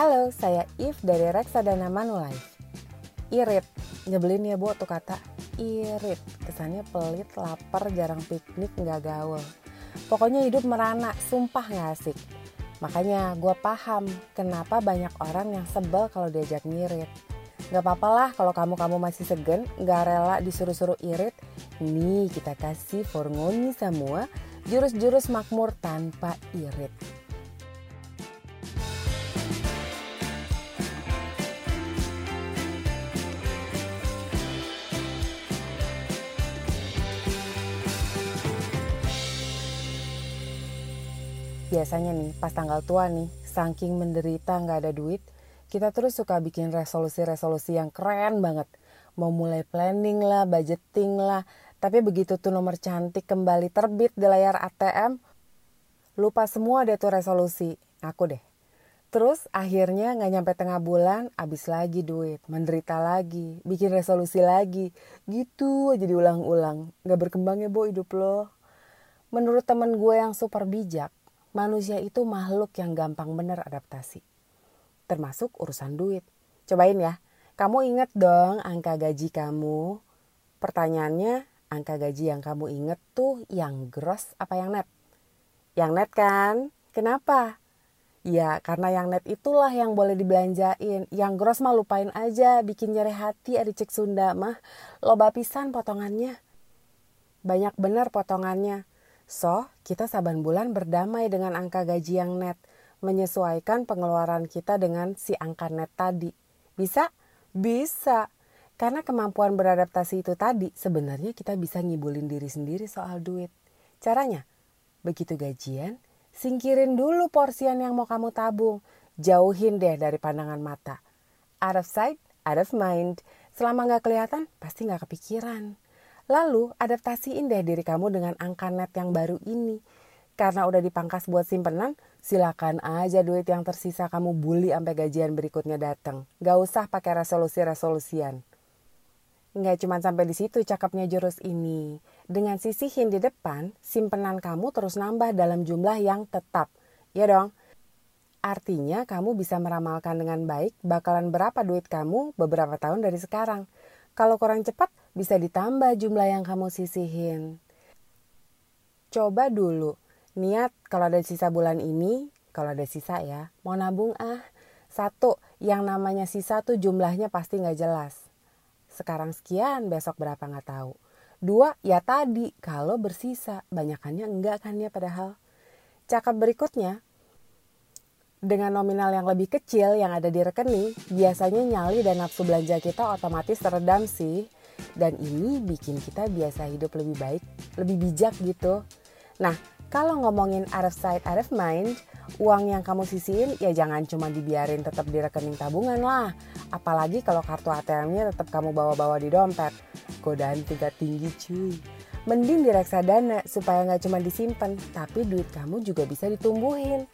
Halo, saya If dari Reksadana Manulife. Irit, nyebelin ya bu tuh kata irit. Kesannya pelit, lapar, jarang piknik, nggak gaul. Pokoknya hidup merana, sumpah nggak asik. Makanya gue paham kenapa banyak orang yang sebel kalau diajak ngirit. Gak apa-apa lah kalau kamu-kamu masih segen, gak rela disuruh-suruh irit. Nih kita kasih formoni semua jurus-jurus makmur tanpa irit. Biasanya nih pas tanggal tua nih, saking menderita nggak ada duit, kita terus suka bikin resolusi-resolusi yang keren banget. Mau mulai planning lah, budgeting lah, tapi begitu tuh nomor cantik kembali terbit di layar ATM, lupa semua deh tuh resolusi. Aku deh. Terus akhirnya nggak nyampe tengah bulan, abis lagi duit, menderita lagi, bikin resolusi lagi. Gitu aja diulang-ulang. Gak berkembang ya bu hidup lo. Menurut temen gue yang super bijak, manusia itu makhluk yang gampang bener adaptasi. Termasuk urusan duit. Cobain ya, kamu inget dong angka gaji kamu. Pertanyaannya, angka gaji yang kamu inget tuh yang gross apa yang net? Yang net kan? Kenapa? Ya karena yang net itulah yang boleh dibelanjain. Yang gross mah lupain aja, bikin nyeri hati ada cek Sunda mah. Loba pisan potongannya. Banyak bener potongannya. So, kita saban bulan berdamai dengan angka gaji yang net, menyesuaikan pengeluaran kita dengan si angka net tadi. Bisa? Bisa. Karena kemampuan beradaptasi itu tadi, sebenarnya kita bisa ngibulin diri sendiri soal duit. Caranya, begitu gajian, singkirin dulu porsian yang mau kamu tabung. Jauhin deh dari pandangan mata. Out of sight, out of mind. Selama nggak kelihatan, pasti nggak kepikiran. Lalu adaptasiin deh diri kamu dengan angka net yang baru ini. Karena udah dipangkas buat simpenan, silakan aja duit yang tersisa kamu bully sampai gajian berikutnya datang. Gak usah pakai resolusi-resolusian. Nggak cuma sampai di situ cakepnya jurus ini. Dengan sisihin di depan, simpenan kamu terus nambah dalam jumlah yang tetap. Ya dong? Artinya kamu bisa meramalkan dengan baik bakalan berapa duit kamu beberapa tahun dari sekarang. Kalau kurang cepat, bisa ditambah jumlah yang kamu sisihin. Coba dulu, niat kalau ada sisa bulan ini, kalau ada sisa ya, mau nabung ah. Satu, yang namanya sisa tuh jumlahnya pasti nggak jelas. Sekarang sekian, besok berapa nggak tahu. Dua, ya tadi, kalau bersisa, banyakannya enggak kan ya padahal. Cakap berikutnya, dengan nominal yang lebih kecil yang ada di rekening, biasanya nyali dan nafsu belanja kita otomatis teredam sih. Dan ini bikin kita biasa hidup lebih baik, lebih bijak gitu. Nah, kalau ngomongin out of sight, out of mind, uang yang kamu sisihin ya jangan cuma dibiarin tetap di rekening tabungan lah. Apalagi kalau kartu ATM-nya tetap kamu bawa-bawa di dompet. Godaan tingkat tinggi cuy. Mending di reksadana supaya nggak cuma disimpan, tapi duit kamu juga bisa ditumbuhin.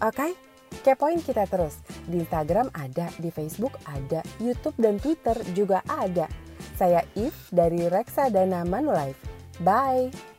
Oke? Okay? Kepoin kita terus. Di Instagram ada, di Facebook ada, YouTube dan Twitter juga ada. Saya If dari Reksadana Manulife. Bye!